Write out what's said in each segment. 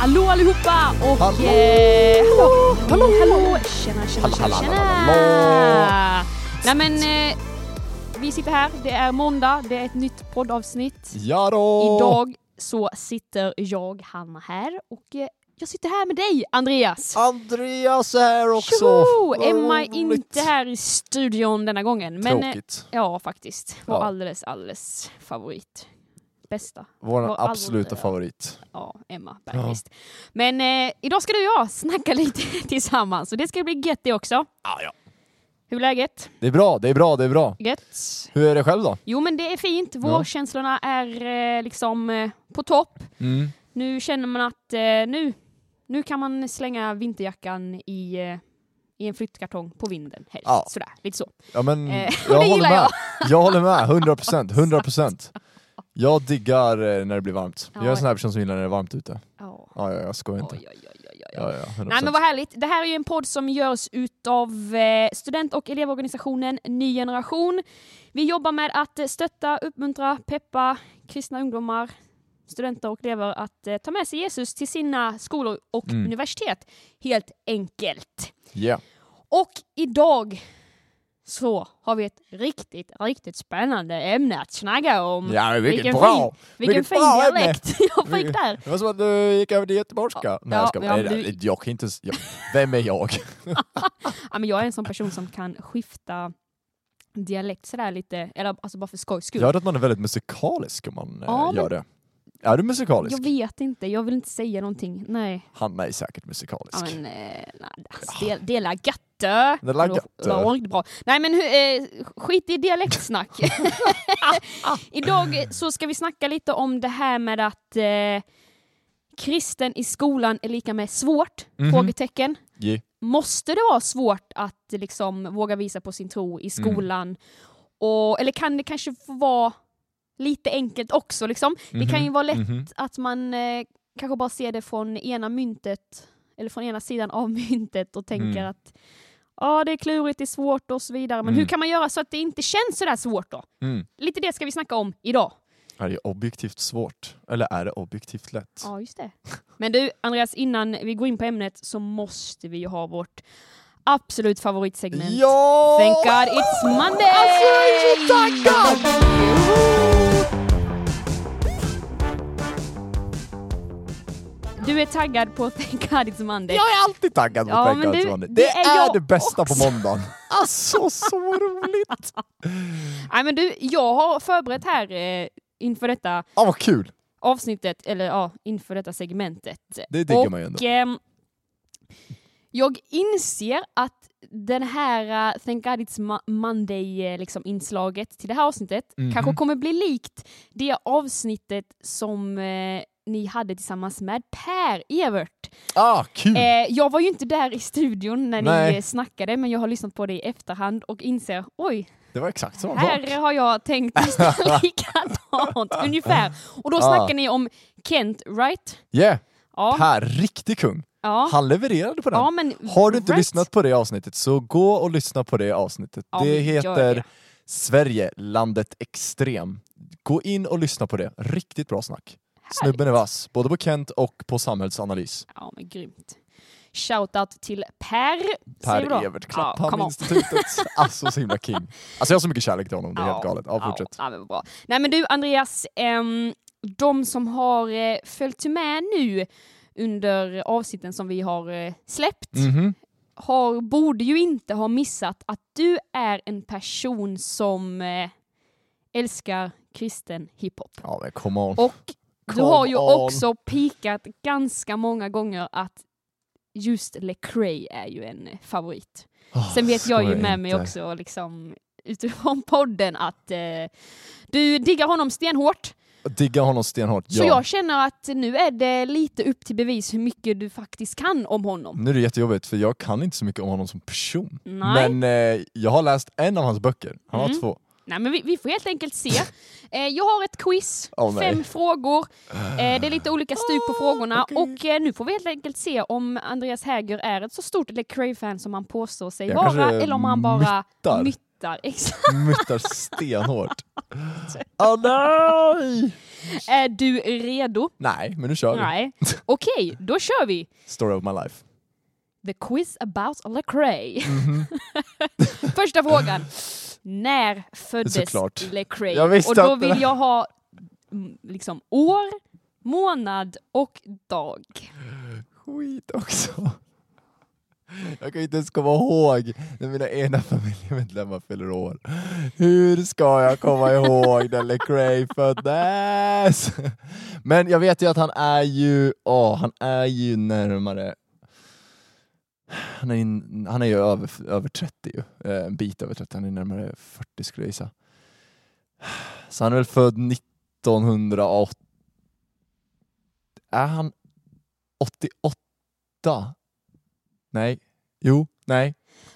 Hallå allihopa och Hallå! eh, hallå, hallå, Hallå! tjena, tjena, Hallå, tjena, hallå, tjena. Nej men, eh, vi sitter här, det är måndag, det är ett nytt poddavsnitt. Ja då! Idag så sitter jag, Hanna, här och eh, jag sitter här med dig, Andreas. Andreas är här också! Tjoho! Emma är inte här i studion denna gången. Men, eh, Tråkigt. ja, faktiskt. Vår Ja. alldeles, alldeles favorit. Bästa. Vår Vår absoluta allra- favorit. Ja, Emma Bergqvist. Men eh, idag ska du och jag snacka lite tillsammans och det ska bli gött det också. Ah, ja. Hur är läget? Det är bra, det är bra, det är bra. Gött? Hur är det själv då? Jo men det är fint. Vårkänslorna är eh, liksom eh, på topp. Mm. Nu känner man att eh, nu, nu kan man slänga vinterjackan i, eh, i en flyttkartong på vinden helst. Ja. Sådär, lite så. Ja men, Eh, jag håller med. jag. Jag håller med, 100 procent, 100 procent. Jag diggar eh, när det blir varmt. Jag är Ja. en sån här person som gillar när det är varmt ute. Ja. Ja, ja, jag skojar inte. Oj, oj, oj. Ja, ja, 100%. Nej men vad härligt. Det här är ju en podd som görs utav eh, student och elevorganisationen Ny Generation. Vi jobbar med att eh, stötta, uppmuntra, peppa kristna ungdomar, studenter och elever att ta med sig Jesus till sina skolor och Mm. universitet. Helt enkelt. Yeah. Och idag så har vi ett riktigt, riktigt spännande ämne att snacka om. Ja, vilket Vilken bra! fin, vilken Vilket fin bra dialekt jag fick där. Det var som att du gick över till göteborgska. Nej, jag, ska, ja, du- jag kan inte... Jag, vem är jag? Ja, men jag är en sån person som kan skifta dialekt sådär lite, eller alltså bara för skojs skull. Jag hörde att man är väldigt musikalisk om man Ja, eh, men- gör det. Är du musikalisk? Jag vet inte, jag vill inte säga någonting. Nej. Hanna är säkert musikalisk. Ja, men, eh, nej alltså, det, det är la götte. Det är la bra. Nej men eh, skit i dialektsnack. Idag så ska vi snacka lite om det här med att eh, kristen i skolan är lika med svårt? Mhm. Frågetecken. Ge. Måste det vara svårt att liksom våga visa på sin tro i skolan? Och, eller kan det kanske få vara lite enkelt också? Liksom? Det kan ju vara lätt Mhm. att man eh, kanske bara ser det från ena myntet, eller från ena sidan av myntet och tänker Mm. att ja, det är klurigt, det är svårt och så vidare. Men Mm. hur kan man göra så att det inte känns så där svårt då? Mm. Lite det ska vi snacka om idag. Är det objektivt svårt? Eller är det objektivt lätt? Ja, just det. Men du, Andreas, innan vi går in på ämnet så måste vi ju ha vårt absolut favoritsegment. Ja! Thank God it's Monday! Alltså, jag är så taggad! Du är taggad på Thank God it's Monday. Jag är alltid taggad på Ja, Thank God du, It's Monday. det Det är är det bästa också. på måndagen. Alltså, så roligt! Nej, men du, jag har förberett här eh, inför detta Ja, vad kul! avsnittet, eller ja, inför detta segmentet. Det diggar och, man ju ändå. ehm, jag inser att den här uh, Thank God It's Mo- Monday eh, liksom, inslaget till det här avsnittet Mhm. kanske kommer bli likt det avsnittet som eh, ni hade tillsammans med Per Evert. Ah, kul! Eh, jag var ju inte där i studion när Nej. ni snackade men jag har lyssnat på det i efterhand och inser oj, Det var exakt samma sak. här har jag tänkt likadant ungefär. Och då Ah. snackar ni om Kent, right? Yeah! Ja. Per, riktig kung. ja. Han levererade på den. ja men, Har du inte right. lyssnat på det avsnittet så gå och lyssna på det avsnittet. Ja, det heter det. Sverige, landet extrem. Gå in och lyssna på det. Riktigt bra snack. Snubben är vass, både på Kent och på samhällsanalys. Ja men grymt. Shoutout till Per. Per. Evert, Ja, come ja. Alltså så himla king. Alltså jag har så mycket kärlek till honom, det är helt galet. Ja, fortsätt. Ja, men bra. Nej men du Andreas, ehm, de som har eh, följt med nu under avsnitten som vi har eh, släppt Mhm. har, borde ju inte ha missat att du är en person som eh, älskar kristen hiphop. Ja men come on. Och du har ju on. också pikat ganska många gånger att just Lecrae är ju en favorit. Oh, Sen vet jag ju med mig inte. också liksom utifrån podden att eh, du diggar honom stenhårt. Digga honom stenhårt, Så ja. jag känner att nu är det lite upp till bevis hur mycket du faktiskt kan om honom. Nu är det jättejobbigt för jag kan inte så mycket om honom som person. Nej. Men eh, jag har läst en av hans böcker, han Mm. har två. Nej men vi, vi får helt enkelt se. Eh, jag har ett quiz, nej. fem frågor. Eh, det är lite olika stup på frågorna okej. och eh, nu får vi helt enkelt se om Andreas Häger är ett så stort Lecrae-fan som han påstår sig Jag vara eller om han bara myttar. myttar exakt. Muttar stenhårt. Åh nej! Är du redo? Nej, men nu kör vi. Nej. Okej, då kör vi. Story of my life. The quiz about Lecrae. Mhm. Första frågan. När föddes Såklart. Lecrae? Och då vill jag ha mm, liksom år, månad och dag. Skit också. Jag kan inte ens komma ihåg när mina egna familjemedlemmar fyller år. Hur ska jag komma ihåg när Lecrae föddes? Men jag vet ju att han är ju, åh, han är ju närmare han är, in, han är ju över, över 30 ju. Eh, En bit över 30, han är närmare 40 skulle jag gissa. Så han är väl född 1980. Är han 88? Nej. Jo, nej.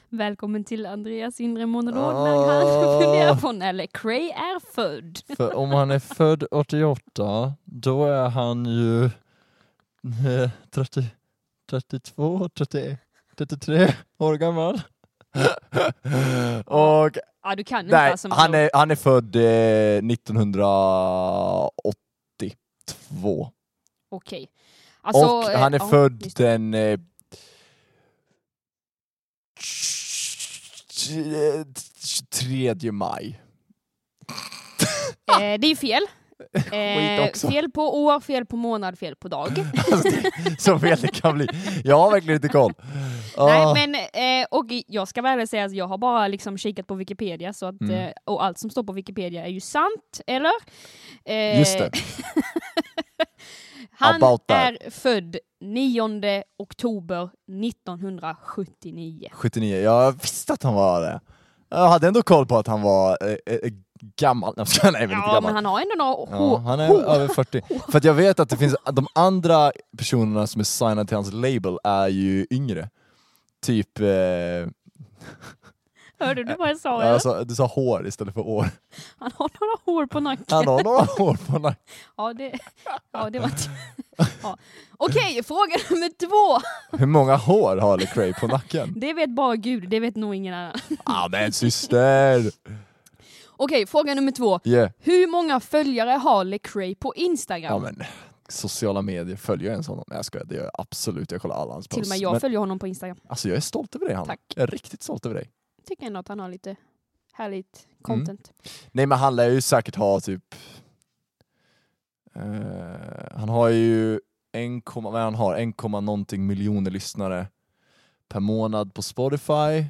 Välkommen till Andreas inre monolog när han Åh. funderar på när Lecrae är född. För om han är född 88, då är han ju eh, 30, 32, 30, 33 år gammal. Och Ja, du kan inte nej, alltså. han är, han är född eh, 1982. Okej. Alltså, och han är eh, född det. den eh, 23 maj. Eh, det är fel. Eh, fel på år, fel på månad, fel på dag. Alltså, så fel det kan bli. Jag har verkligen inte koll. Ah, Nej, men, eh, och jag ska väl säga att jag har bara liksom kikat på Wikipedia, så att, Mm. eh, och allt som står på Wikipedia är ju sant, eller? Eh, Just det. Han är född 9 oktober 1979. 79, jag visste att han var det. Jag hade ändå koll på att han var eh, eh, gammal. Nej, jag men inte Ja, gammal. men han har ändå några Ja, han är över 40. För att jag vet att det finns, de andra personerna som är signade till hans label är ju yngre. Typ, eh, Hörde du vad jag sa? ja, alltså, du sa hår istället för år. Han har några hår på nacken. Han har några hår på nacken. Ja, det, ja, det var. Ja. Okej, fråga nummer två. Hur många hår har Lecrae på nacken? Det vet bara Gud, det vet nog ingen annan. Ah men syster! Okej, fråga nummer två. Yeah. Hur många följare har Lecrae på Instagram? Ja men, sociala medier, följer jag ens honom? Nej jag skojar, det gör jag absolut. Jag kollar alla hans Till och posts. med jag Men, följer honom på Instagram. alltså jag är stolt över dig Hanna. Tack. Jag är riktigt stolt över dig. Tycker ändå att han har lite härligt Mm. content. Nej men han lär ju säkert ha typ eh, Han har ju 1, vad är han har 1, någonting miljoner lyssnare per månad på Spotify.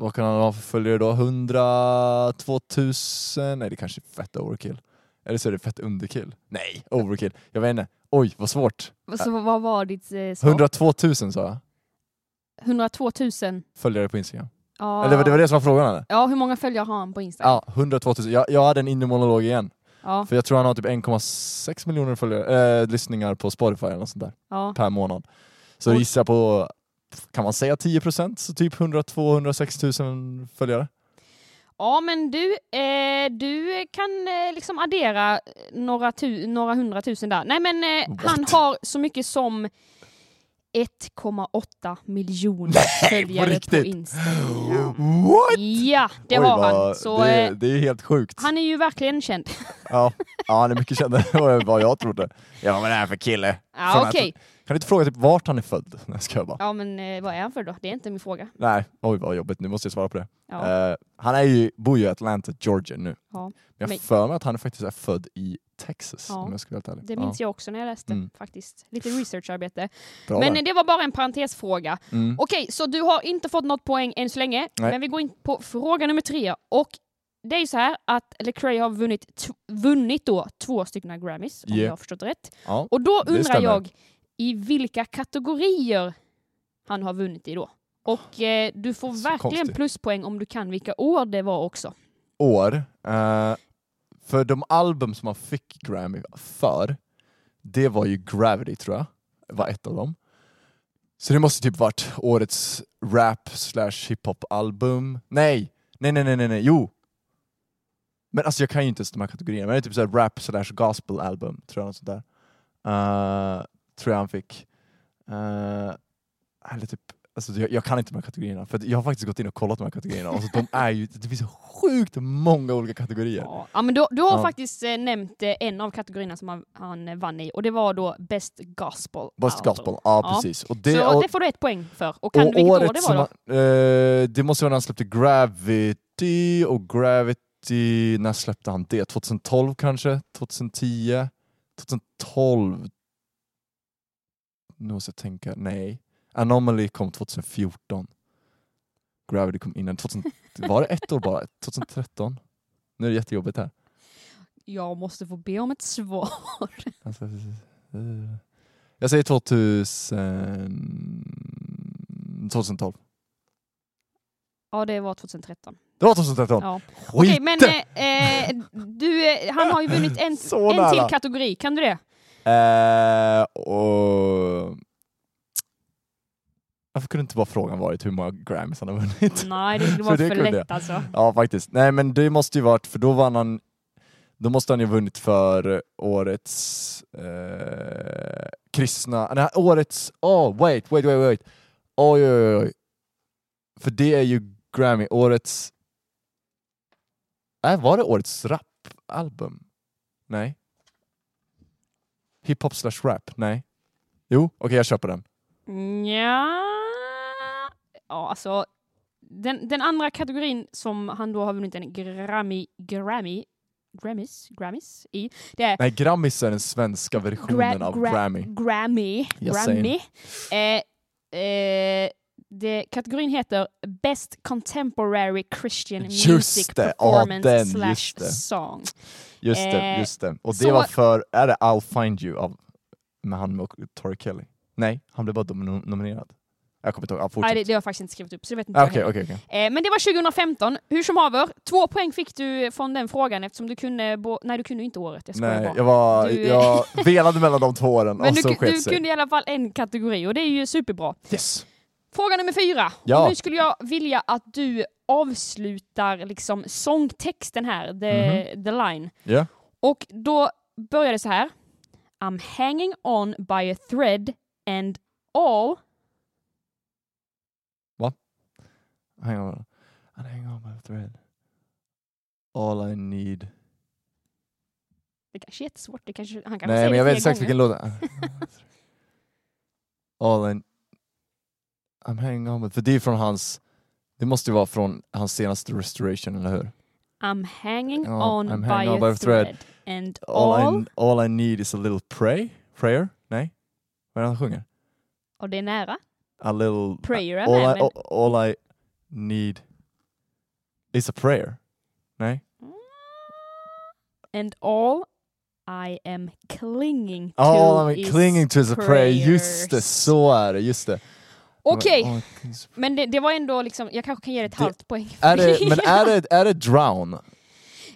Vad kan han ha för följare då? 100, 2000? Nej det kanske är fett overkill. Eller så är det fett underkill. Nej, overkill. Jag vet inte. Oj, vad svårt. Så vad var ditt eh, svar? 102 000 sa jag. 102 000. Följare på Instagram. Ja. Eller det var det som var frågan eller? Ja, hur många följare har han på Instagram? Ja, 102 000. Jag, jag hade en inre monolog igen. Ja. För jag tror han har typ 1,6 miljoner följare, äh, lyssningar på Spotify eller något sånt där ja. per månad. Så Oj. gissar på, kan man säga 10%? Så typ 102-106 000 följare. Ja, men du, eh, du kan eh, liksom addera några, tu- några hundratusen där. Nej, men eh, han har så mycket som 1,8 miljoner följare på riktigt? Instagram. What? Ja, det Oj, har vad- han. Så, det, eh, det är helt sjukt. han är ju verkligen känd. Ja. ja, han är mycket kändare än vad jag trodde. Ja, vad är det här för kille? Ja, okej. Kan du inte fråga typ vart han är född? Nej, ska jag bara. Ja, men eh, vad är han för då? Det är inte min fråga. Nej, oj vad jobbigt, nu måste jag svara på det. Ja. Eh, han är ju, bor ju i Atlanta, Georgia nu. Ja. Men jag Men- för mig att han faktiskt är född i Texas, Ja. om jag ska vara helt ärlig. Det minns jag också när jag läste Mm. faktiskt. Lite researcharbete. Bra Men där. eh, det var bara en parentesfråga. Mm. Okej, så du har inte fått något poäng än så länge, Nej. men vi går in på fråga nummer tre. Och det är ju så här att Lecrae har vunnit, t- vunnit då två stycken Grammys, om Yeah. jag har förstått rätt. Ja. Och då det undrar stämmer. jag i vilka kategorier han har vunnit i då. Och eh, du får Så verkligen konstigt. pluspoäng om du kan vilka år det var också. År. eh, för de album som han fick Grammy för, det var ju Gravity tror jag, var ett av dem. Så det måste typ varit årets rap slash hiphop album. Nej, nej, nej, nej, nej, nej, jo! Men alltså jag kan ju inte ens de här kategorierna, men det är typ såhär rap slash gospel album, tror jag något sånt där. Eh, tror jag han fick. Eh, eller typ, Alltså, jag, jag kan inte de här kategorierna, för jag har faktiskt gått in och kollat de här kategorierna. Alltså, de är ju, det finns sjukt många olika kategorier. Ja, men du, du har Ja. faktiskt eh, nämnt eh, en av kategorierna som han, han eh, vann i och det var då Best Gospel Best Album. Gospel, ja, Ja. precis. Och det, Så och, det får du ett poäng för. Och kan du och vilket år det var då? han, eh, det måste vara när han släppte Gravity, och Gravity, när släppte han det? 2012 kanske? 2010? 2012? Nu måste jag tänka, nej. Anomaly kom 2014. Gravity kom innan. 2000, var det ett år bara? 2013? Nu är det jättejobbigt här. Jag måste få be om ett svar. Alltså, eh, Jag säger 2000, 2012. Ja, det var 2013. Det var 2013! Ja. Skit Okej, men eh, eh, du, eh, han har ju vunnit en, en till kategori. Kan du det? Eh, och... Varför kunde inte bara frågan varit hur många Grammys han har vunnit? Nej, det vara det för lätt alltså. Ja, faktiskt. Nej, men det måste ju varit, för då vann han... Då måste han ju vunnit för årets eh, kristna... Nej, årets... Oh, wait, wait, wait, wait. Oj, oj, oj. För det är ju Grammy, årets... Äh, var det årets rapalbum? Nej. Hiphop slash rap? Nej. Jo, okej jag köper den. Ja, ja alltså den, den andra kategorin som han då har vunnit en Grammy, Grammy, Grammys, Grammys i, det är Nej, Grammis är den svenska versionen Gra- av gra- Grammy. Grammy. Just Grammy. Eh, eh, det, kategorin heter Best Contemporary Christian Just Music det, Performance den, slash just det. Song. Just det, Eh, just det. Och det så- var för, är det I'll find you av, med han och Tori Kelly? Nej, han blev bara nom- nominerad. Jag kommer inte ihåg, ja, Nej, fortsätt. det, det har jag faktiskt inte skrivit upp, så det vet inte Ah, heller. okej, okej. Eh, men det var 2015. Hur som haver, två poäng fick du från den frågan eftersom du kunde... Nej, du kunde inte året. Jag Nej, bara. jag, var, Du- jag velade mellan de två åren Men och du, så du sig. kunde i alla fall en kategori och det är ju superbra. Yes! Fråga nummer fyra. Ja. Och nu skulle jag vilja att du avslutar liksom sångtexten här, the, Mhm. the line. Ja. Och då börjar det så här. I'm hanging on by a thread and all... Hang on. And hang on by a thread. All I need. Det kanske är jättesvårt. Det kanske, han kan Nej, men jag vet exakt vilken låt. All I... I'm hanging on by... För det är från hans... Det måste ju vara från hans senaste restoration, eller hur? I'm hanging Ja, on I'm by hanging on by a thread. thread. And All, all... I, all I need is a little pray. Prayer? Nej? Vad är det han sjunger? Och det är nära. A little... Prayer all, I, all, all I need is a prayer. Nej? And all I am clinging to All I'm clinging to is a prayer. Just det, så är det. Just det. Okej, I- men det, det var ändå liksom, jag kanske kan ge det ett Det- halvt poäng. Är det, men är det, är det Drown?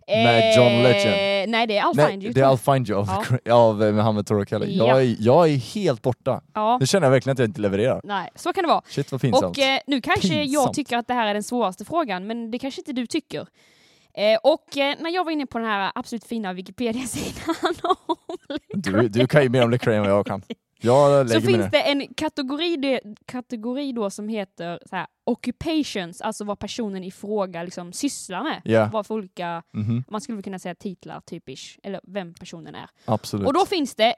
med John Legend? Eh, Nej, det är I'll Nej, find you. det är I'll find you av, Ja. av eh, Mohammed Toro Kelly. Ja. Jag, är, jag är helt borta. jag. Ja, Nu känner jag verkligen att jag inte levererar. nej, så kan det vara. Shit vad pinsamt. Och eh, nu kanske jag Pinsamt. tycker att det här är den svåraste frågan, men det kanske inte du tycker. Eh, och eh, när jag var inne på den här absolut fina Wikipedia-sidan om du, du kan ju mer om Lecrae än vad jag kan. Jag så finns det en kategori, kategori då som heter så här, occupations, alltså vad personen i fråga liksom sysslar med. Ja, Vad för olika, mhm, man skulle kunna säga titlar typisch, eller vem personen är. absolut. Och då finns det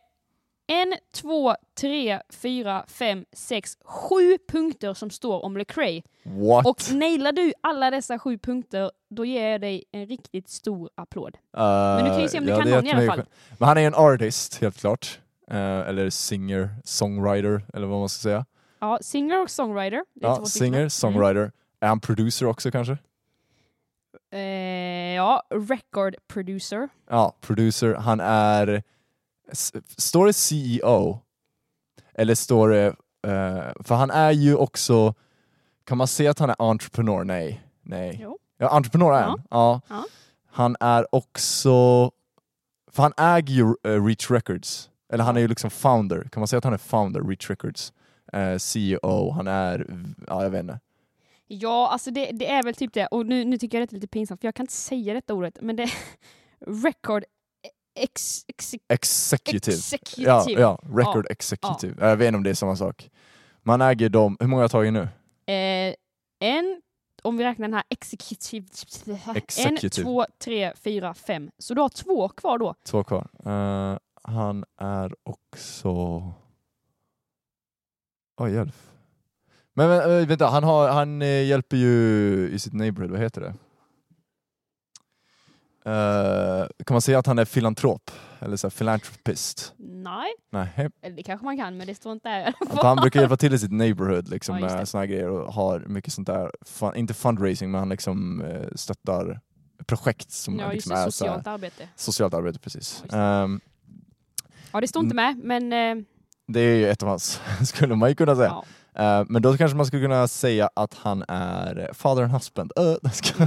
en, två, tre, fyra, fem, sex, sju punkter som står om Lecrae. What? Och nailar du alla dessa sju punkter, då ger jag dig en riktigt stor applåd. Men du kan ju se om du kan någon i alla fall. Men han är en artist, helt klart. Eh, eller singer, songwriter, eller vad man ska säga. Ja, singer och songwriter. Ja, singer, songwriter. Är han producer också kanske? Eh, ja, record producer. Ja, producer. Han är... Står det CEO? Eller står det... eh, för han är ju också... Kan man säga att han är entreprenör? Nej. Nej. Jo. Ja, entreprenör är han. Ja. Ja. Han är också... För han äger ju eh, Reach Records. Eller han är ju liksom founder. Kan man säga att han är founder, Reach Records? Eh, CEO, han är... Ja, jag vet inte. Ja, alltså det, det är väl typ det. Och nu, nu tycker jag det är lite pinsamt, för jag kan inte säga detta ordet, men det är record ex, ex, Executive. executive. Ja, ja, record executive. Jag vet inte om det är samma sak. Man äger dem, hur många har jag tagit nu? Eh, en, om vi räknar den här executive... En, Executive. två, tre, fyra, fem. Så du har två kvar då. Två kvar. Eh, han är också... Oj, hjälp. Men, men vänta, han, har, han eh, hjälper ju i sitt neighborhood, vad heter det? Eh, kan man säga att han är filantrop? Eller så här, philanthropist? Nej, Nej. eller det kanske man kan, men det står inte där. Att han brukar hjälpa till i sitt neighborhood liksom, Ja, med såna här grejer och har mycket sånt där, fun, inte fundraising men han liksom eh, stöttar projekt som Ja, liksom det, är så här, socialt arbete. socialt arbete. Precis. Ja, Ja, det står inte med, men eh, det är ju ett av hans, skulle man ju kunna säga. ja. Eh, men då kanske man skulle kunna säga att han är father and husband. Uh,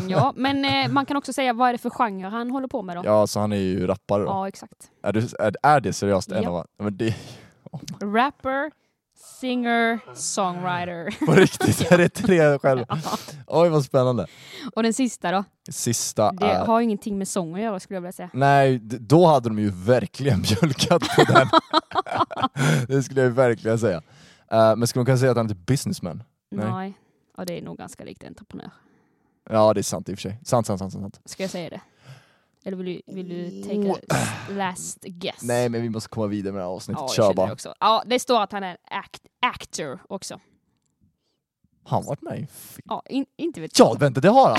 ja, men eh, man kan också säga vad är det för genre han håller på med då? ja, så han är ju rappare då. Ja, exakt. Är, det, är, är det seriöst en Ja. av men det, Rapper, singer, songwriter. På riktigt, är det tre själv? Oj vad spännande. Och den sista då? Sista Det är... har ingenting med sång att göra skulle jag vilja säga. Nej, då hade de ju verkligen mjölkat på den. det skulle jag ju verkligen säga. Eh, men skulle man kunna säga att han är typ businessman? Nej. Nej. Ja, det är nog ganska likt entreprenör. Ja det är sant i och för sig. Sant, sant. sant. sant. Ska jag säga det? Eller vill du, vill du take a last guess? Nej men vi måste komma vidare med det här avsnittet. ja, jag Kör det bara. också. Ja, det står att han är act actor också. Han varit med i en film. Ja, in, inte vet Ja vänta det har han!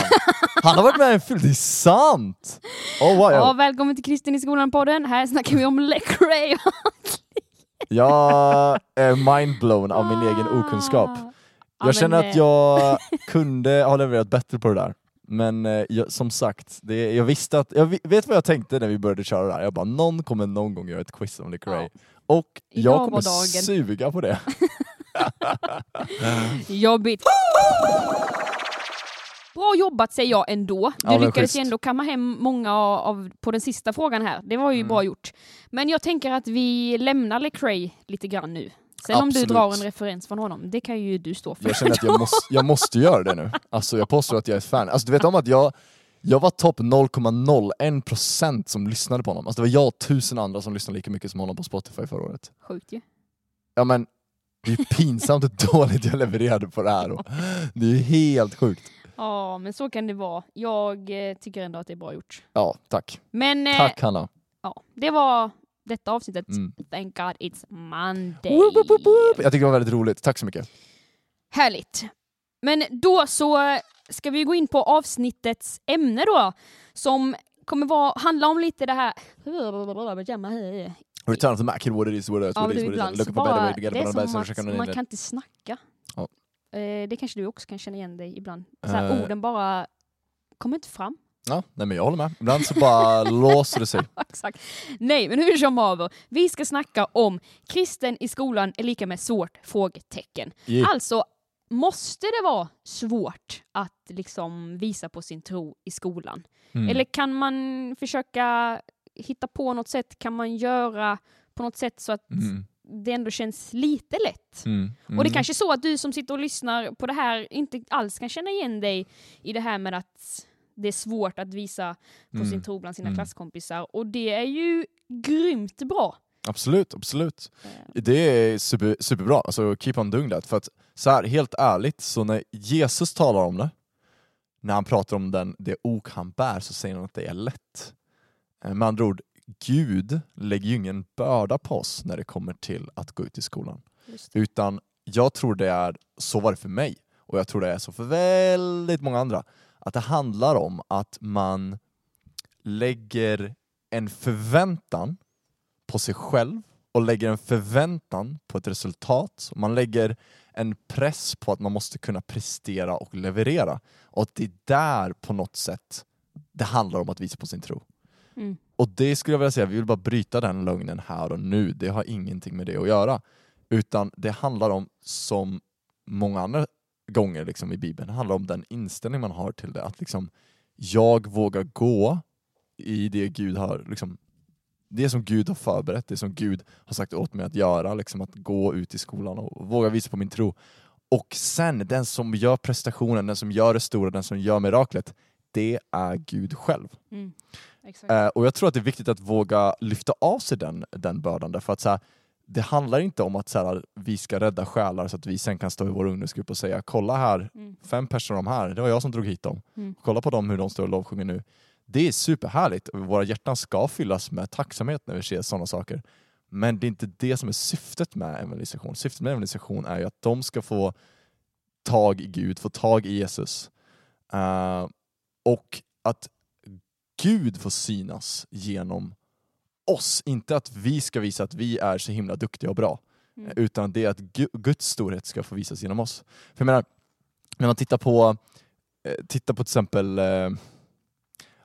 Han har varit med i en film, det är sant! Oh, wow. Ja, välkommen till Kristin i skolan-podden. Här snackar vi om Lecrae. Jag är mindblown av min egen okunskap. Ah. Ja, Jag känner eh, att jag kunde ha levererat bättre på det där. Men eh, jag, som sagt, det, jag visste att, jag vet vad jag tänkte när vi började köra det här? Jag bara, någon kommer någon gång göra ett quiz om Lecrae. Ja. Och Idag jag kommer suga på det. Jobbigt. Bra jobbat säger jag ändå. Du Ja, lyckades ju schysst. ändå kamma hem många av, på den sista frågan här. Det var ju Mm. bra gjort. Men jag tänker att vi lämnar Lecrae lite grann nu. Sen om Absolut. du drar en referens från honom, det kan ju du stå för. Jag känner att jag måste, jag måste göra det nu. Alltså jag påstår att jag är ett fan. Alltså du vet om att jag, jag var topp 0,01% som lyssnade på honom. Alltså det var jag och tusen andra som lyssnade lika mycket som honom på Spotify förra året. Sjukt ju. Ja men, det är pinsamt hur dåligt jag levererade på det här. Och det är ju helt sjukt. Ja, men så kan det vara. Jag eh, tycker ändå att det är bra gjort. Ja, tack. Men eh, Tack Hanna. ja, det var detta avsnittet. Mm. Thank God it's Monday. Woop, woop, woop. Jag tycker det var väldigt roligt. Tack så mycket. Härligt. Men då så ska vi gå in på avsnittets ämne då, som kommer vara, handla om lite det här... Return of the Mac, what it is, what it is, what it is, what it bara, det är som att man kan inte snacka. Ja. Eh, Det kanske du också kan känna igen dig ibland. Så här, Eh. orden bara kommer inte fram. Ja, nej men jag håller med. Ibland så bara låser det sig. Exakt. Nej, men hur som haver. Vi ska snacka om kristen i skolan är lika med svårt? Frågetecken. Yeah. Alltså, måste det vara svårt att liksom visa på sin tro i skolan? Mm. Eller kan man försöka hitta på något sätt? Kan man göra på något sätt så att Mm. det ändå känns lite lätt? Mm. Och det Mm. kanske är så att du som sitter och lyssnar på det här inte alls kan känna igen dig i det här med att det är svårt att visa på Mm. sin tro bland sina Mm. klasskompisar. Och det är ju grymt bra. Absolut, absolut. Eh, Det är super, superbra, alltså keep on doing that. För att så här, helt ärligt, så när Jesus talar om det, när han pratar om den, det ok han bär, så säger han att det är lätt. Eh, Med andra ord, Gud lägger ju ingen börda på oss när det kommer till att gå ut i skolan. Utan jag tror det är, så var det för mig, och jag tror det är så för väldigt många andra, att det handlar om att man lägger en förväntan på sig själv och lägger en förväntan på ett resultat. Man lägger en press på att man måste kunna prestera och leverera. Och att det är där på något sätt det handlar om att visa på sin tro. Mm. Och det skulle jag vilja säga, vi vill bara bryta den lögnen här och nu. Det har ingenting med det att göra. Utan det handlar om, som många andra gånger liksom i Bibeln, det handlar om den inställning man har till det. Att liksom, jag vågar gå i det Gud har, liksom, det som Gud har förberett, det som Gud har sagt åt mig att göra, liksom att gå ut i skolan och våga visa på min tro. Och sen, den som gör prestationen, den som gör det stora, den som gör miraklet, det är Gud själv. Mm. Exakt. Eh, och jag tror att det är viktigt att våga lyfta av sig den, den bördan, därför att så här, det handlar inte om att så här, vi ska rädda själar så att vi sen kan stå i vår ungdomsgrupp och säga kolla här, Mm. fem personer de här, det var jag som drog hit dem. Mm. Kolla på dem hur de står och lovsjunger nu. Det är superhärligt våra hjärtan ska fyllas med tacksamhet när vi ser sådana saker. Men det är inte det som är syftet med evangelisation. Syftet med evangelisation är ju att de ska få tag i Gud, få tag i Jesus. Eh, och att Gud får synas genom oss. Inte att vi ska visa att vi är så himla duktiga och bra. Mm. Utan det är att Gu- Guds storhet ska få visas genom oss. För jag menar, när man tittar på, eh, tittar på till exempel eh,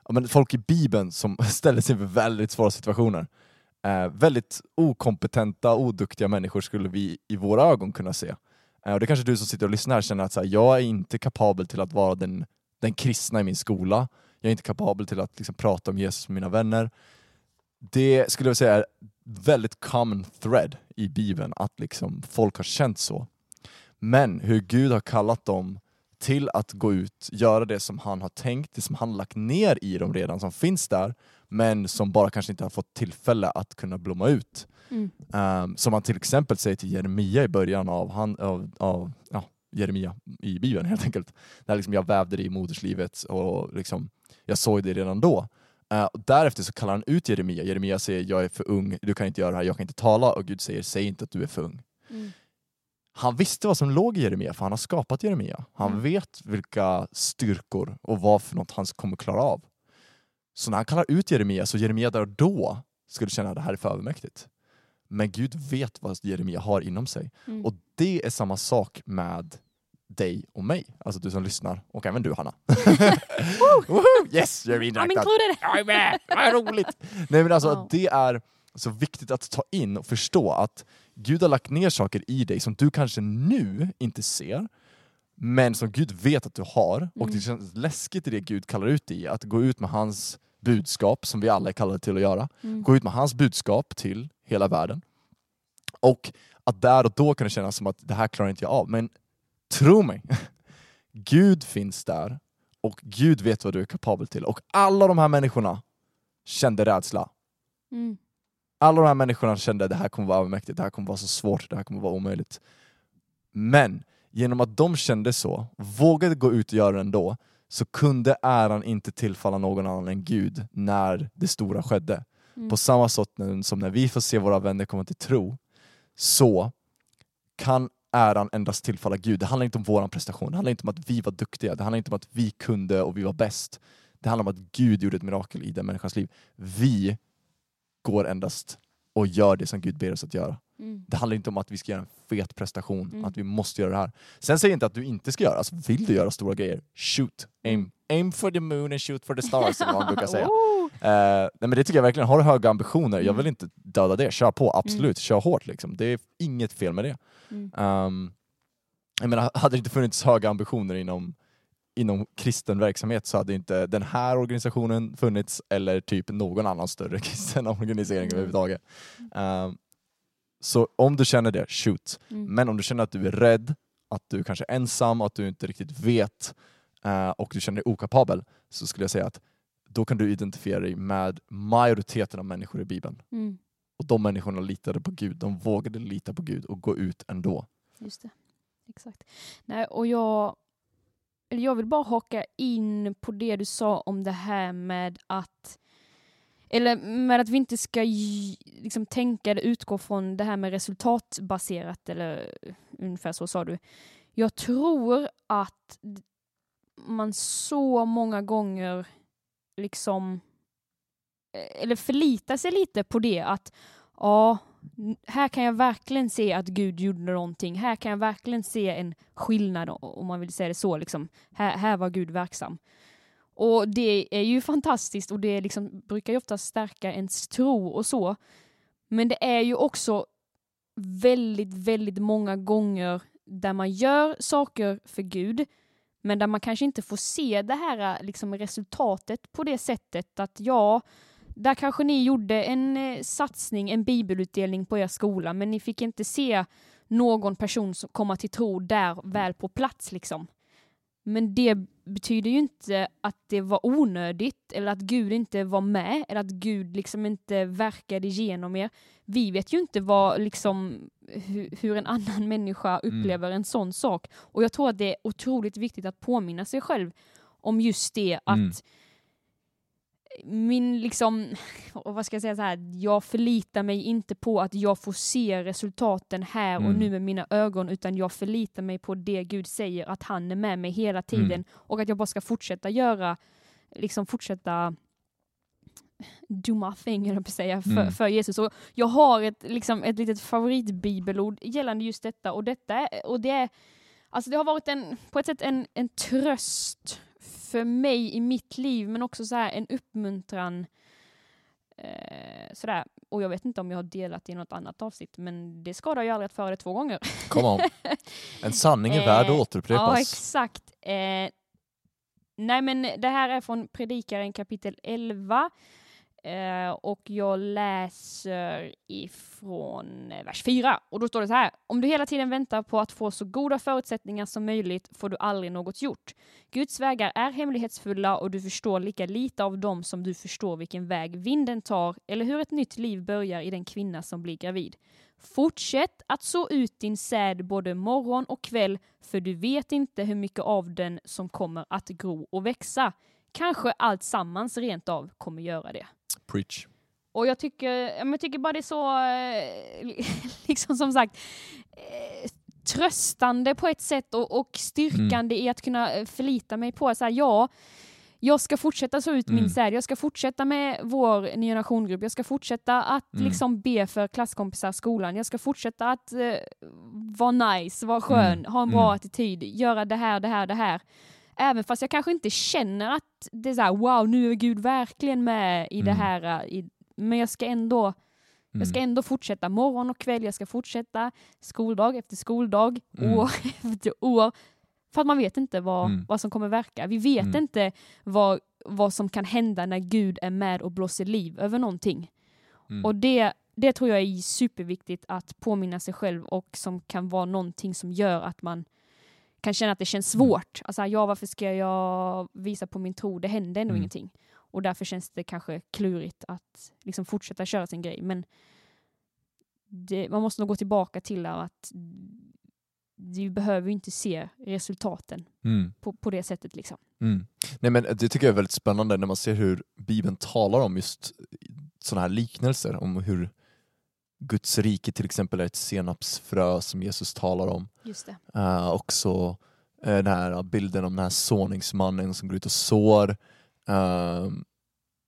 ja, men folk i Bibeln som ställer sig inför väldigt svåra situationer. Eh, väldigt okompetenta, oduktiga människor skulle vi i våra ögon kunna se. Eh, och det kanske du som sitter och lyssnar känner att så här, jag är inte kapabel till att vara den, den kristna i min skola. Jag är inte kapabel till att liksom, prata om Jesus med mina vänner. Det skulle jag säga är väldigt common thread i Bibeln, att liksom folk har känt så. Men hur Gud har kallat dem till att gå ut, göra det som han har tänkt, det som han lagt ner i dem redan, som finns där, men som bara kanske inte har fått tillfälle att kunna blomma ut. Mm. Um, som han till exempel säger till Jeremia i början av, han, av, av ja, Jeremia i Bibeln helt enkelt. Där liksom jag vävde det i moderslivet och liksom, jag såg det redan då. Uh, och därefter så kallar han ut Jeremia. Jeremia säger jag är för ung, du kan inte göra det här, jag kan inte tala. Och Gud säger säg inte att du är för ung. Mm. Han visste vad som låg i Jeremia, för han har skapat Jeremia. Han Mm. vet vilka styrkor och vad för något han kommer klara av. Så när han kallar ut Jeremia, så Jeremia där och då skulle känna att det här är för övermäktigt. Men Gud vet vad Jeremia har inom sig. Mm. Och det är samma sak med dig och mig. Alltså du som lyssnar, och även du Hanna. Yes, är I'm included! Jag är med! Vad roligt! Nej men alltså Ja. det är så viktigt att ta in och förstå att Gud har lagt ner saker i dig som du kanske nu inte ser, men som Gud vet att du har. Och det Mm. känns läskigt i det Gud kallar ut dig i, att gå ut med hans budskap, som vi alla är kallade till att göra. Mm. Gå ut med hans budskap till hela världen. Och att där och då kan det kännas som att det här klarar inte jag av. Men tro mig, Gud finns där och Gud vet vad du är kapabel till. Och alla de här människorna kände rädsla. Mm. Alla de här människorna kände att det här kommer vara övermäktigt, det här kommer vara så svårt, det här kommer vara omöjligt. Men genom att de kände så, vågade gå ut och göra det ändå, så kunde äran inte tillfalla någon annan än Gud när det stora skedde. Mm. På samma sätt som när vi får se våra vänner komma till tro, så kan äran endast tillfalla Gud. Det handlar inte om vår prestation, det handlar inte om att vi var duktiga, det handlar inte om att vi kunde och vi var bäst. Det handlar om att Gud gjorde ett mirakel i den människans liv. Vi går endast och gör det som Gud ber oss att göra. Mm. Det handlar inte om att vi ska göra en fet prestation, Mm. att vi måste göra det här. Sen säger jag inte att du inte ska göra, alltså, vill du göra stora grejer, shoot. Aim, aim for the moon and shoot for the stars som man brukar säga. Oh. Eh, nej men det tycker jag verkligen, har du höga ambitioner, jag Mm. vill inte döda det, kör på, absolut, kör hårt liksom. Det är inget fel med det. Mm. Um, jag menar, hade det inte funnits höga ambitioner inom, inom kristen verksamhet så hade inte den här organisationen funnits eller typ någon annan större kristen organisering Mm. överhuvudtaget. Um, så om du känner det, shoot. Mm. Men om du känner att du är rädd, att du kanske är ensam, att du inte riktigt vet eh, och du känner dig okapabel så skulle jag säga att då kan du identifiera dig med majoriteten av människor i Bibeln. Mm. Och de människorna litade på Gud, de vågade lita på Gud och gå ut ändå. Just det. Exakt. Nej, och jag, eller jag vill bara haka in på det du sa om det här med att eller med att vi inte ska liksom, tänka eller utgå från det här med resultatbaserat, eller eh, ungefär så sa du. Jag tror att man så många gånger liksom eh, eller förlitar sig lite på det att ja, här kan jag verkligen se att Gud gjorde någonting. Här kan jag verkligen se en skillnad om man vill säga det så. Liksom. Här, här var Gud verksam. Och det är ju fantastiskt och det liksom brukar ju ofta stärka ens tro och så. Men det är ju också väldigt, väldigt många gånger där man gör saker för Gud men där man kanske inte får se det här liksom, resultatet på det sättet att ja, där kanske ni gjorde en eh, satsning, en bibelutdelning på er skola, men ni fick inte se någon person som komma till tro där väl på plats. Liksom. Men det betyder ju inte att det var onödigt eller att Gud inte var med eller att Gud liksom inte verkade genom er. Vi vet ju inte vad, liksom, hur, hur en annan människa Mm. upplever en sån sak. Och jag tror att det är otroligt viktigt att påminna sig själv om just det att Mm. Min liksom, och vad ska jag säga så här, jag förlitar mig inte på att jag får se resultaten här och Mm. nu med mina ögon, utan jag förlitar mig på det Gud säger, att han är med mig hela tiden Mm. och att jag bara ska fortsätta göra, liksom fortsätta do my thing, jag på säga, för, Mm. för Jesus. Och jag har ett, liksom, ett litet favoritbibelord gällande just detta, och, detta och det är Alltså det har varit en, på ett sätt en, en tröst för mig i mitt liv, men också så här en uppmuntran. Eh, sådär. Och jag vet inte om jag har delat i något annat avsnitt, men det skadar ju aldrig att föra det två gånger. Come on. En sanning är värd att Eh, Ja, återupprepas. exakt. Eh, nej, men det här är från Predikaren kapitel 11. Eh, och jag läser ifrån eh, vers 4. Och då står det så här. Om du hela tiden väntar på att få så goda förutsättningar som möjligt får du aldrig något gjort. Guds vägar är hemlighetsfulla och du förstår lika lite av dem som du förstår vilken väg vinden tar eller hur ett nytt liv börjar i den kvinna som blir gravid. Fortsätt att så ut din säd både morgon och kväll, för du vet inte hur mycket av den som kommer att gro och växa. Kanske allt sammans rent av kommer göra det. Preach. Och jag tycker, jag tycker bara det är så, eh, liksom som sagt, eh, tröstande på ett sätt och, och styrkande i att kunna eh, förlita mig på att så här, ja, jag ska fortsätta så ut min Mm. säd, jag ska fortsätta med vår ny generationgrupp, jag ska fortsätta att Mm. liksom be för klasskompisar i skolan, jag ska fortsätta att eh, vara nice, vara skön, Mm. ha en bra Mm. attityd, göra det här, det här, det här. Även fast jag kanske inte känner att det är så här, wow, nu är Gud verkligen med i det Mm. här. eh, I, men jag ska ändå jag ska Mm. ändå fortsätta morgon och kväll, jag ska fortsätta skoldag efter skoldag, Mm. år efter år. För att man vet inte vad, Mm. vad som kommer verka. Vi vet Mm. inte vad, vad som kan hända när Gud är med och blåser liv över någonting. Mm. Och det, det tror jag är superviktigt att påminna sig själv och som kan vara någonting som gör att man kan känna att det känns Mm. svårt. Alltså, ja, varför ska jag visa på min tro? Det händer ändå Mm. ingenting. Och därför känns det kanske klurigt att liksom fortsätta köra sin grej. Men det, man måste nog gå tillbaka till att du behöver inte se resultaten Mm. på, på det sättet. Liksom. Mm. Nej, men det tycker jag är väldigt spännande när man ser hur Bibeln talar om just sådana här liknelser, om hur Guds rike till exempel är ett senapsfrö som Jesus talar om. Just det. Uh, också uh, den här bilden om den här såningsmannen som går ut och sår. Ehm,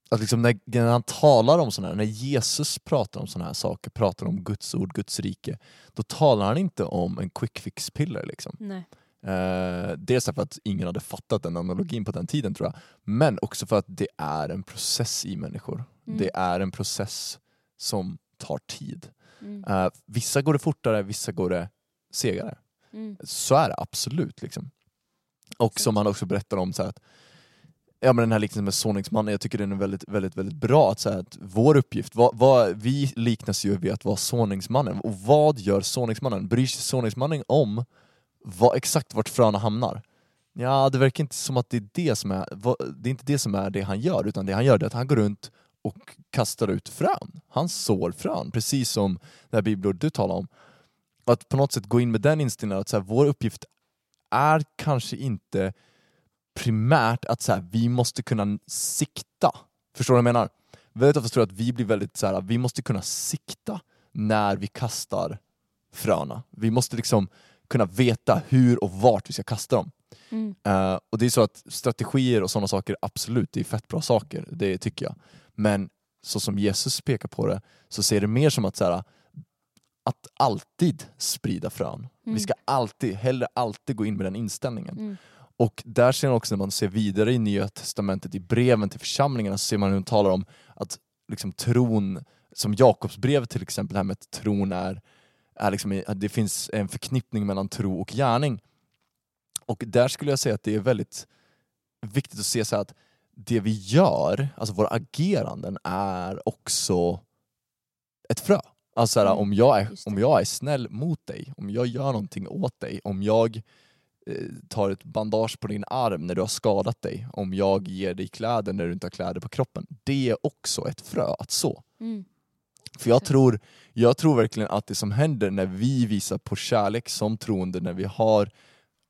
att liksom när, när han talar om sådana här, när Jesus pratar om sådana här saker, pratar om Guds ord, Guds rike, då talar han inte om en quick fix piller. Liksom. Nej. Eh, dels för att ingen hade fattat den analogin på den tiden tror jag, men också för att det är en process i människor. Mm. Det är en process som tar tid. Mm. Eh, vissa går det fortare, vissa går det segare. Mm. Så är det absolut. Liksom. Och som han också berättar om så att Ja men den här liknelsen med såningsmannen, jag tycker den är väldigt, väldigt, väldigt bra. Att, så här, att vår uppgift, vad, vad, vi liknas ju vid att vara såningsmannen. Och vad gör såningsmannen? Bryr sig såningsmannen om vad, exakt vart fröna hamnar? Ja, det verkar inte som att det är det som är, det är inte det som är det han gör, utan det han gör är att han går runt och kastar ut frön. Han sår frön, precis som det här bibelordet du talar om. Att på något sätt gå in med den inställningen att så här, vår uppgift är kanske inte primärt att så här, vi måste kunna sikta. Förstår du vad jag menar? Väldigt ofta tror jag att vi blir väldigt så här, vi måste kunna sikta när vi kastar fröna. Vi måste liksom kunna veta hur och vart vi ska kasta dem. Mm. Eh, och det är så att strategier och sådana saker, absolut, det är fett bra saker, det tycker jag. Men så som Jesus pekar på det, så ser det mer som att så här, att alltid sprida frön. Mm. Vi ska alltid, hellre alltid gå in med den inställningen. Mm. Och där ser man också när man ser vidare i Nya Testamentet, i breven till församlingarna, så ser man hur hon talar om att liksom tron, som Jakobsbrevet till exempel, här med att tron är, är liksom, det finns en förknippning mellan tro och gärning. Och där skulle jag säga att det är väldigt viktigt att se så att det vi gör, alltså våra ageranden, är också ett frö. Alltså så här, Mm, om, jag är, om jag är snäll mot dig, om jag gör någonting åt dig, om jag eh, tar ett bandage på din arm när du har skadat dig, om jag ger dig kläder när du inte har kläder på kroppen. Det är också ett frö att så. Mm. För jag tror, jag tror verkligen att det som händer när vi visar på kärlek som troende, när vi har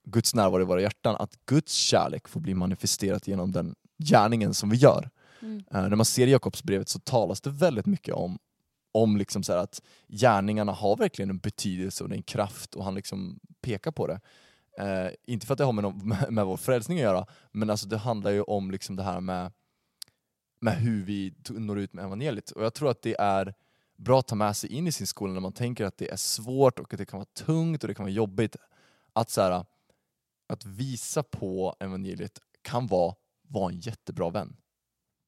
Guds närvaro i våra hjärtan, att Guds kärlek får bli manifesterat genom den gärningen som vi gör. Mm. Eh, när man ser Jakobsbrevet så talas det väldigt mycket om, om liksom så att gärningarna har verkligen en betydelse och en kraft och han liksom pekar på det. Eh, inte för att det har med, någon, med, med vår frälsning att göra, men alltså det handlar ju om liksom det här med, med hur vi når ut med evangeliet. Och jag tror att det är bra att ta med sig in i sin skola när man tänker att det är svårt och att det kan vara tungt och det kan vara jobbigt. Att, så här, att visa på evangeliet kan vara, vara en jättebra vän.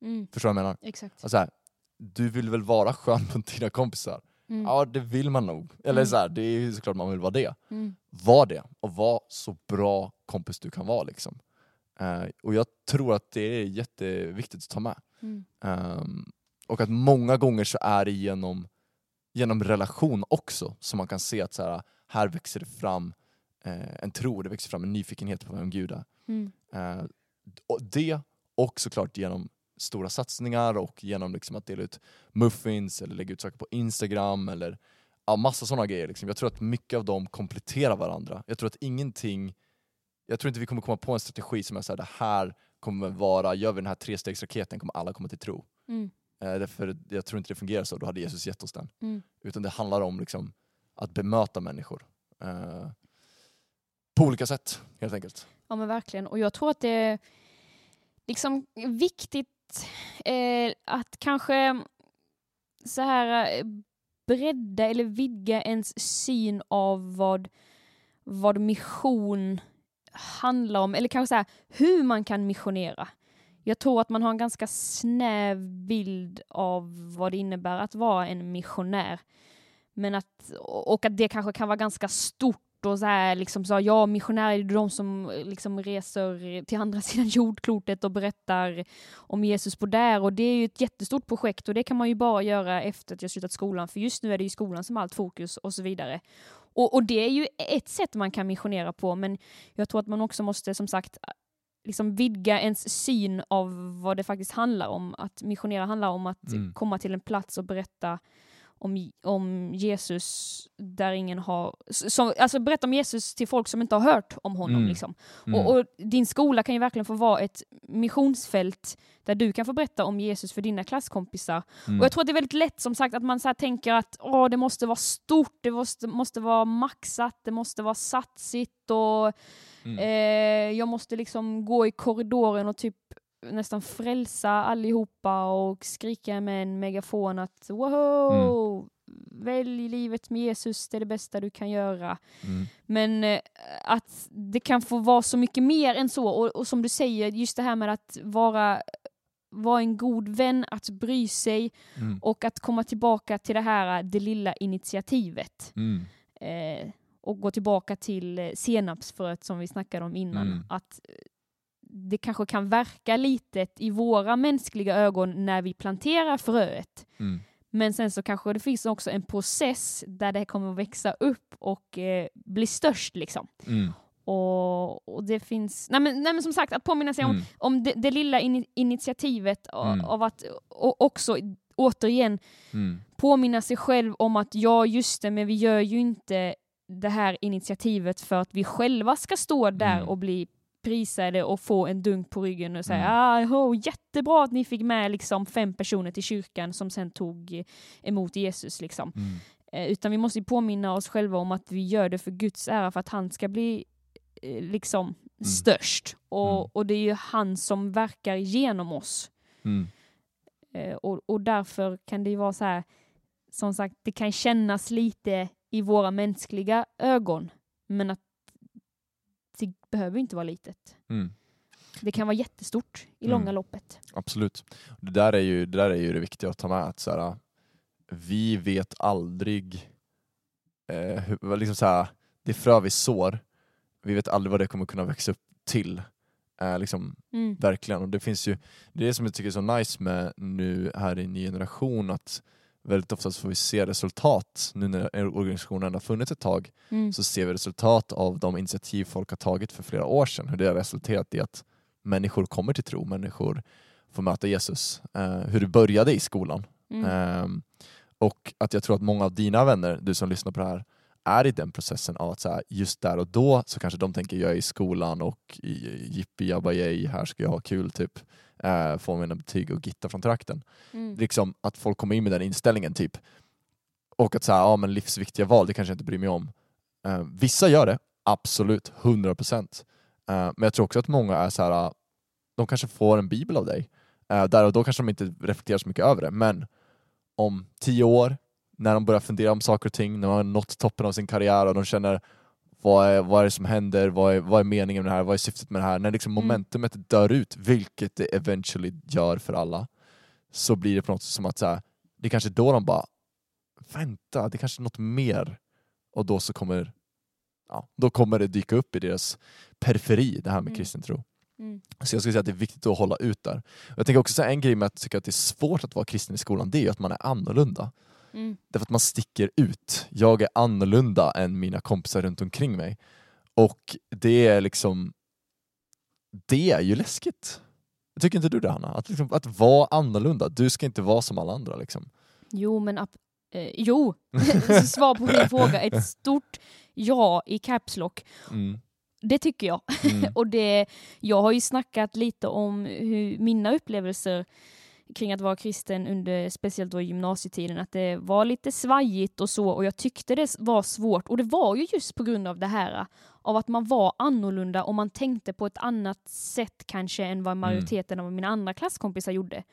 Mm. Förstår du vad jag menar? Exakt. Alltså, så här, du vill väl vara skön mot dina kompisar? Mm. Ja, det vill man nog. Eller Mm. så här, det är såklart man vill vara det. Mm. Var det, och var så bra kompis du kan vara. Liksom. Eh, och jag tror att det är jätteviktigt att ta med. Ehm, och att många gånger så är det genom, genom relation också som man kan se att så här, här växer det fram eh, en tro, det växer fram en nyfikenhet på vem Gud är. Mm. Eh, det och såklart genom stora satsningar och genom liksom att dela ut muffins eller lägga ut saker på Instagram eller ja, massa sådana grejer. Liksom. Jag tror att mycket av dem kompletterar varandra. Jag tror att ingenting, jag tror inte vi kommer komma på en strategi som är såhär, det här kommer vara, gör vi den här trestegsraketen kommer alla komma till tro. Mm. Eh, därför jag tror inte det fungerar så, då hade Jesus gett oss den. Mm. Utan det handlar om liksom, att bemöta människor. Eh, på olika sätt helt enkelt. Ja men verkligen. Och jag tror att det är liksom viktigt eh, att kanske så här eh, bredda eller vidga ens syn av vad, vad mission handlar om. Eller kanske så här, hur man kan missionera. Jag tror att man har en ganska snäv bild av vad det innebär att vara en missionär. Men att, och att det kanske kan vara ganska stort och så här, liksom så, ja, missionärer är de som liksom reser till andra sidan jordklotet och berättar om Jesus på där och det är ju ett jättestort projekt och det kan man ju bara göra efter att jag slutat skolan för just nu är det ju skolan som har allt fokus och så vidare. Och, och det är ju ett sätt man kan missionera på men jag tror att man också måste som sagt liksom vidga ens syn av vad det faktiskt handlar om. Att missionera handlar om att Mm. komma till en plats och berätta om, om Jesus där ingen har... Som, alltså berätta om Jesus till folk som inte har hört om honom. Mm. Liksom. Mm. Och, och din skola kan ju verkligen få vara ett missionsfält där du kan få berätta om Jesus för dina klasskompisar. Mm. Och jag tror att det är väldigt lätt som sagt att man så tänker att Åh, det måste vara stort, det måste, måste vara maxat, det måste vara satsigt och Mm. eh, jag måste liksom gå i korridoren och typ nästan frälsa allihopa och skrika med en megafon att wow, välj livet med Jesus, det är det bästa du kan göra. Mm. Men eh, att det kan få vara så mycket mer än så. Och, och som du säger, just det här med att vara, vara en god vän, att bry sig Mm. och att komma tillbaka till det här, det lilla initiativet. Mm. Eh, och gå tillbaka till eh, senapsfröet som vi snackade om innan. Mm. Att eh, det kanske kan verka litet i våra mänskliga ögon när vi planterar fröet. Mm. Men sen så kanske det finns också en process där det kommer att växa upp och eh, bli störst liksom. Mm. Och, och det finns, nej men, nej men som sagt att påminna sig om, Mm. om det, det lilla in, initiativet a- Mm. av att och också återigen Mm. påminna sig själv om att ja just det men vi gör ju inte det här initiativet för att vi själva ska stå där Mm. och bli prisade och få en dunk på ryggen och säga Mm. ah, oh, jättebra att ni fick med liksom fem personer till kyrkan som sen tog emot Jesus liksom. Mm. Eh, utan vi måste påminna oss själva om att vi gör det för Guds ära, för att han ska bli eh, liksom störst. Och, Mm. och det är ju han som verkar genom oss. Mm. Eh, och, och därför kan det ju vara så här, som sagt, det kan kännas lite i våra mänskliga ögon, men att behöver inte vara litet. Mm. Det kan vara jättestort i Mm. långa loppet. Absolut. Det där är ju det, där är ju det viktiga att ta med. Att så här, vi vet aldrig, eh, hur, liksom så här, det frö vi sår, vi vet aldrig vad det kommer kunna växa upp till. Eh, liksom, Mm. Verkligen. Och det finns ju, det är det som jag tycker är så nice med nu här i ny generation, att väldigt ofta får vi se resultat, nu när organisationen har funnits ett tag, Mm. så ser vi resultat av de initiativ folk har tagit för flera år sedan, hur det har resulterat i att människor kommer till tro, människor får möta Jesus. Eh, hur det började i skolan. Mm. Ehm, och att jag tror att många av dina vänner, du som lyssnar på det här, är i den processen av att så här, just där och då så kanske de tänker jag är i skolan och i- jippi jabba yay, här ska jag ha kul typ. Uh, få mina betyg och gitta från trakten. Mm. Liksom att folk kommer in med den inställningen typ. Och att så här, ja men livsviktiga val, det kanske jag inte bryr mig om. Eh, vissa gör det, absolut, 100%. Uh, men jag tror också att många är så här, de kanske får en bibel av dig. Eh, där och då kanske de inte reflekterar så mycket över det, men om tio år, när de börjar fundera om saker och ting, när de har nått toppen av sin karriär och de känner vad är, vad är det som händer, vad är, vad är meningen med det här, vad är syftet med det här? När liksom Mm. momentumet dör ut, vilket det eventually gör för alla, så blir det på något sätt som att så här, det är kanske då de bara vänta, det är kanske är något mer. Och då så kommer, ja, då kommer det dyka upp i deras periferi, det här med Mm. kristen tro. Mm. Så jag skulle säga att det är viktigt att hålla ut där. Jag tänker också säga en grej med att tycka att det är svårt att vara kristen i skolan, det är ju att man är annorlunda. Mm. Därför att man sticker ut. Jag är annorlunda än mina kompisar runt omkring mig. Och det är liksom, det är ju läskigt. Tycker inte du det Hanna? Att, liksom, att vara annorlunda, du ska inte vara som alla andra. Liksom. Jo, men eh, jo. Svar på din fråga, ett stort ja i caps lock. Mm. Det tycker jag. Mm. Och det, jag har ju snackat lite om hur mina upplevelser kring att vara kristen under speciellt då gymnasietiden, att det var lite svajigt och så och jag tyckte det var svårt och det var ju just på grund av det här av att man var annorlunda och man tänkte på ett annat sätt kanske än vad majoriteten av mina andra klasskompisar gjorde.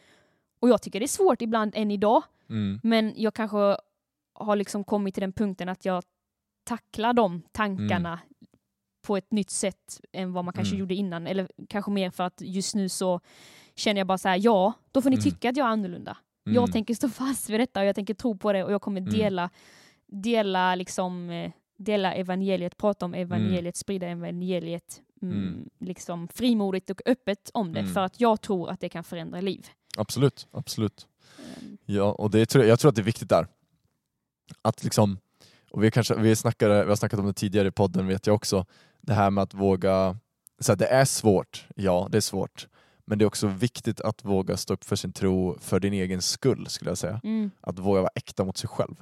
Och jag tycker det är svårt ibland än idag, Mm. men jag kanske har liksom kommit till den punkten att jag tacklar de tankarna på ett nytt sätt än vad man kanske Mm. gjorde innan. Eller kanske mer för att just nu så känner jag bara så här, ja, då får ni Mm. tycka att jag är annorlunda. Mm. Jag tänker stå fast vid detta och jag tänker tro på det och jag kommer Mm. dela, dela liksom eh, dela evangeliet, prata om evangeliet, sprida evangeliet mm, Mm. liksom frimodigt och öppet om det Mm. för att jag tror att det kan förändra liv. Absolut, absolut. Ehm, Ja, och det tror jag, jag tror att det är viktigt där. Att liksom, och vi, kanske, vi, snackade, vi har snackat om det tidigare i podden vet jag också, det här med att våga, så här, det är svårt, ja det är svårt, men det är också viktigt att våga stå upp för sin tro för din egen skull skulle jag säga. Mm, Att våga vara äkta mot sig själv.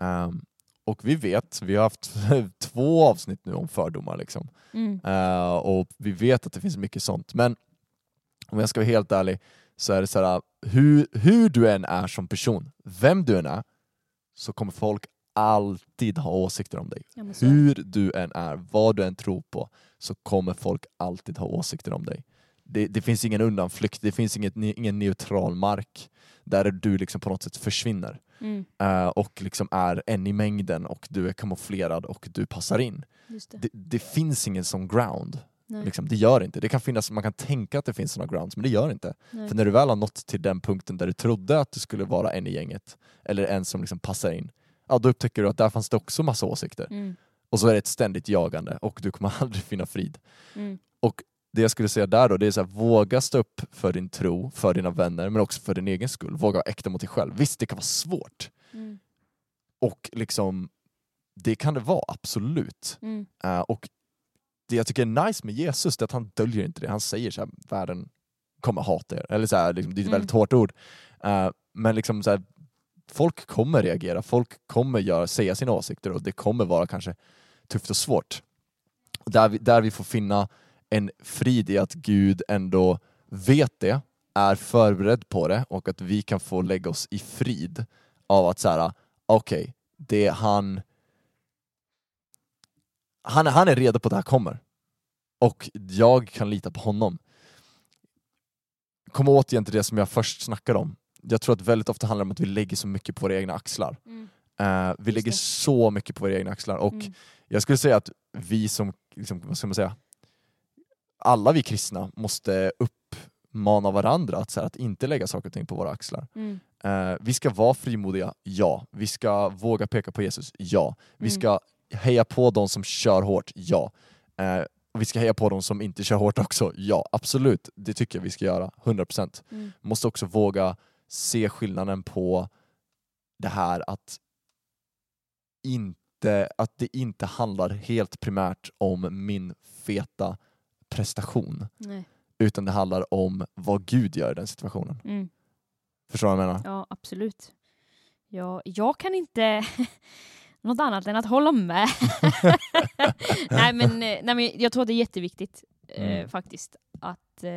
Ehm, och vi vet, vi har haft två avsnitt nu om fördomar liksom. Mm, Eh, och vi vet att det finns mycket sånt. Men om jag ska vara helt ärlig så är det så här, hur, hur du än är som person, vem du än är, så kommer folk alltid ha åsikter om dig. Hur du än är, vad du än tror på, så kommer folk alltid ha åsikter om dig. Det, det finns ingen undanflykt, det finns inget, ingen neutral mark där du liksom på något sätt försvinner Mm, eh, och liksom är en i mängden och du är kamouflerad och du passar in. det. Det, det finns ingen sån ground. Liksom, det gör inte. Det kan finnas, man kan tänka att det finns såna grounds, men det gör inte. nej. För när du väl har nått till den punkten där du trodde att du skulle vara en i gänget, eller en som liksom passar in, ja då upptäcker du att där fanns det också massa åsikter. Mm, Och så är det ett ständigt jagande och du kommer aldrig finna frid. mm, Det jag skulle säga där då, det är så här, våga stå upp för din tro, för dina vänner, men också för din egen skull. Våga vara äkta mot dig själv. Visst, det kan vara svårt. mm, Och liksom, det kan det vara, absolut. mm, Eh, och det jag tycker är nice med Jesus det är att han döljer inte det. Han säger så här, världen kommer hata er. Eller så här, liksom, det är ett Mm. väldigt hårt ord. Eh, men liksom så här, folk kommer reagera, folk kommer göra, säga sina åsikter och det kommer vara kanske tufft och svårt. Där, vi, där vi får finna en frid i att Gud ändå vet det, är förberedd på det och att vi kan få lägga oss i frid av att så här, okej, det är han han, han är redo på att det här kommer. Och jag kan lita på honom. Kom återigen till det som jag först snackade om. Jag tror att väldigt ofta handlar det om att vi lägger så mycket på våra egna axlar. mm, Eh, vi Just lägger det. så mycket på våra egna axlar och mm, jag skulle säga att vi som, liksom, vad ska man säga, alla vi kristna måste uppmana varandra att, så här, att inte lägga saker och ting på våra axlar. mm, Eh, vi ska vara frimodiga, ja. Vi ska våga peka på Jesus, ja. Vi Mm. ska heja på de som kör hårt, ja. Och vi ska heja på de som inte kör hårt också, ja. Absolut, det tycker jag vi ska göra, 100%. mm, Måste också våga se skillnaden på det här att inte, att det inte handlar helt primärt om min feta prestation, Nej. utan det handlar om vad Gud gör i den situationen. Mm. Förstår du vad jag menar? Ja, absolut. Ja, jag kan inte något annat än att hålla med. nej, men, eh, nej, men jag tror att det är jätteviktigt eh, Mm. faktiskt att eh,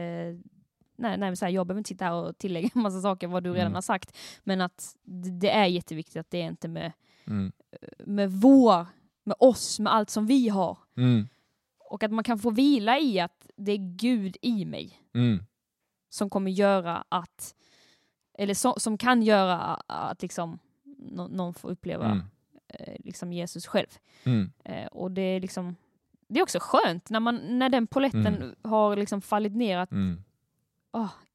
Nej, nej, så här, jag behöver inte sitta här och tillägga en massa saker vad du redan Mm. har sagt. Men att det det är jätteviktigt att det är inte med, Mm. med vår, med oss, med allt som vi har. Mm. Och att man kan få vila i att det är Gud i mig Mm. som kommer göra att, eller så, som kan göra att liksom nå- någon får uppleva Mm. eh, liksom Jesus själv. Mm. Eh, och det är liksom det är också skönt när, man, när den poletten Mm. har liksom fallit ner att Mm.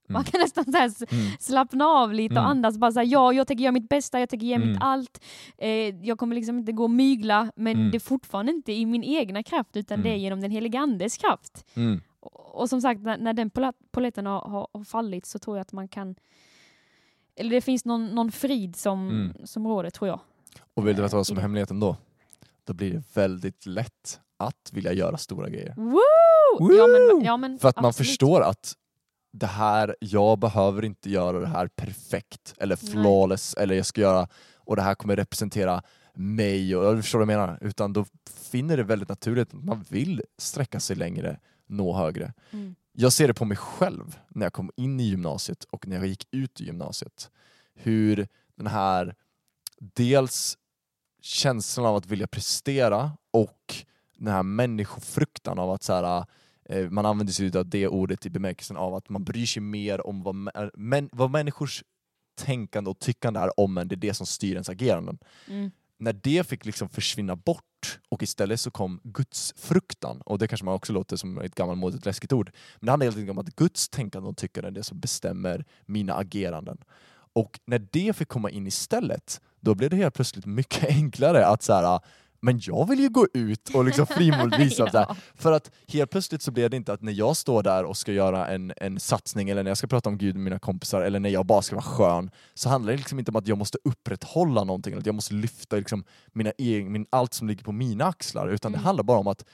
Åh, man Mm. kan nästan så här Mm. slappna av lite och Mm. andas bara så här, ja, jag tänker göra mitt bästa, jag tänker ge Mm. mitt allt. Eh, jag kommer liksom inte gå och mygla, men Mm. det är fortfarande inte i min egna kraft, utan det är Mm. genom den helige andes kraft. Mm. Och, och som sagt, när, när den poletten har, har, har fallit så tror jag att man kan, eller det finns någon, någon frid som, Mm. som råder, tror jag. Och vill du veta vad som i är hemligheten då? Då blir det väldigt lätt att vilja göra stora grejer. Woo! Ja, men, ja, men För att man absolut. förstår att det här, jag behöver inte göra det här perfekt eller Nej. flawless eller jag ska göra och det här kommer representera mig och jag förstår vad jag menar. Utan då finner det väldigt naturligt att man vill sträcka sig längre, nå högre. Mm. Jag ser det på mig själv när jag kom in i gymnasiet och när jag gick ut i gymnasiet. Hur den här, dels känslan av att vilja prestera och den här människofruktan av att så här, man använder sig av det ordet i bemärkelsen av att man bryr sig mer om vad, män, vad människors tänkande och tyckande är om en, det är det som styr ens ageranden Mm. när det fick liksom försvinna bort och istället så kom Guds fruktan och det kanske man också låter som ett gammalmodigt läskigt ord. Men det handlar helt enkelt om att Guds tänkande och tyckande är det som bestämmer mina ageranden. Och när det fick komma in istället, då blev det helt plötsligt mycket enklare att så här, men jag vill ju gå ut och liksom frimodigt visa Ja. för att helt plötsligt så blev det inte att när jag står där och ska göra en, en satsning eller när jag ska prata om Gud med mina kompisar eller när jag bara ska vara skön så handlar det liksom inte om att jag måste upprätthålla någonting, eller att jag måste lyfta liksom mina egen, min, allt som ligger på mina axlar utan det Mm. handlar bara om att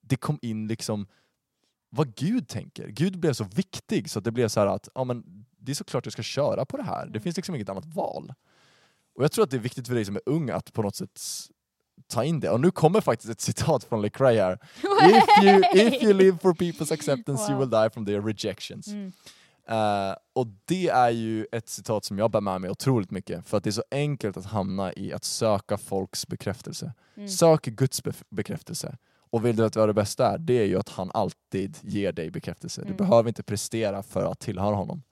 det kom in liksom vad Gud tänker. Gud blev så viktig så att det blev så här att ja, men det är såklart jag ska köra på det här. Det finns liksom inget annat val. Och jag tror att det är viktigt för dig som är ung att på något sätt ta in det. Och nu kommer faktiskt ett citat från Lecrae här. If you, if you live for people's acceptance you Wow. will die from their rejections. Mm. Eh, och det är ju ett citat som jag bär med mig otroligt mycket, för att det är så enkelt att hamna i att söka folks bekräftelse. Mm. Sök Guds bef- bekräftelse. Och vill du att det bästa är, det är ju att han alltid ger dig bekräftelse. Du Mm. behöver inte prestera för att tillhöra honom.